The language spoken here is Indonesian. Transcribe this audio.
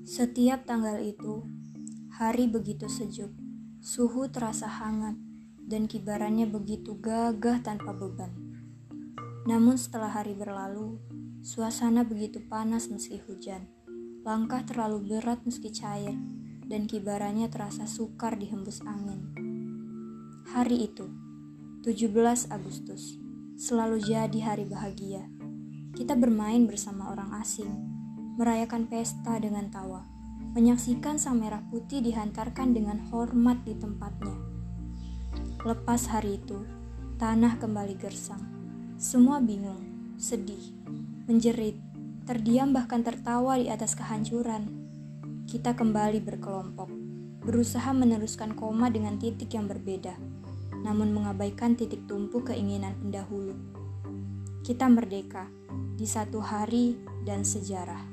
Setiap tanggal itu, hari begitu sejuk, suhu terasa hangat, dan kibarannya begitu gagah tanpa beban. Namun setelah hari berlalu, suasana begitu panas meski hujan, langkah terlalu berat meski cair, dan kibarannya terasa sukar dihembus angin. Hari itu, 17 Agustus, selalu jadi hari bahagia. Kita bermain bersama orang asing, merayakan pesta dengan tawa, menyaksikan sang merah putih dihantarkan dengan hormat di tempatnya. Lepas hari itu, tanah kembali gersang. Semua bingung, sedih, menjerit, terdiam bahkan tertawa di atas kehancuran. Kita kembali berkelompok, berusaha meneruskan koma dengan titik yang berbeda, namun mengabaikan titik tumpu keinginan pendahulu. Kita merdeka di satu hari dan sejarah.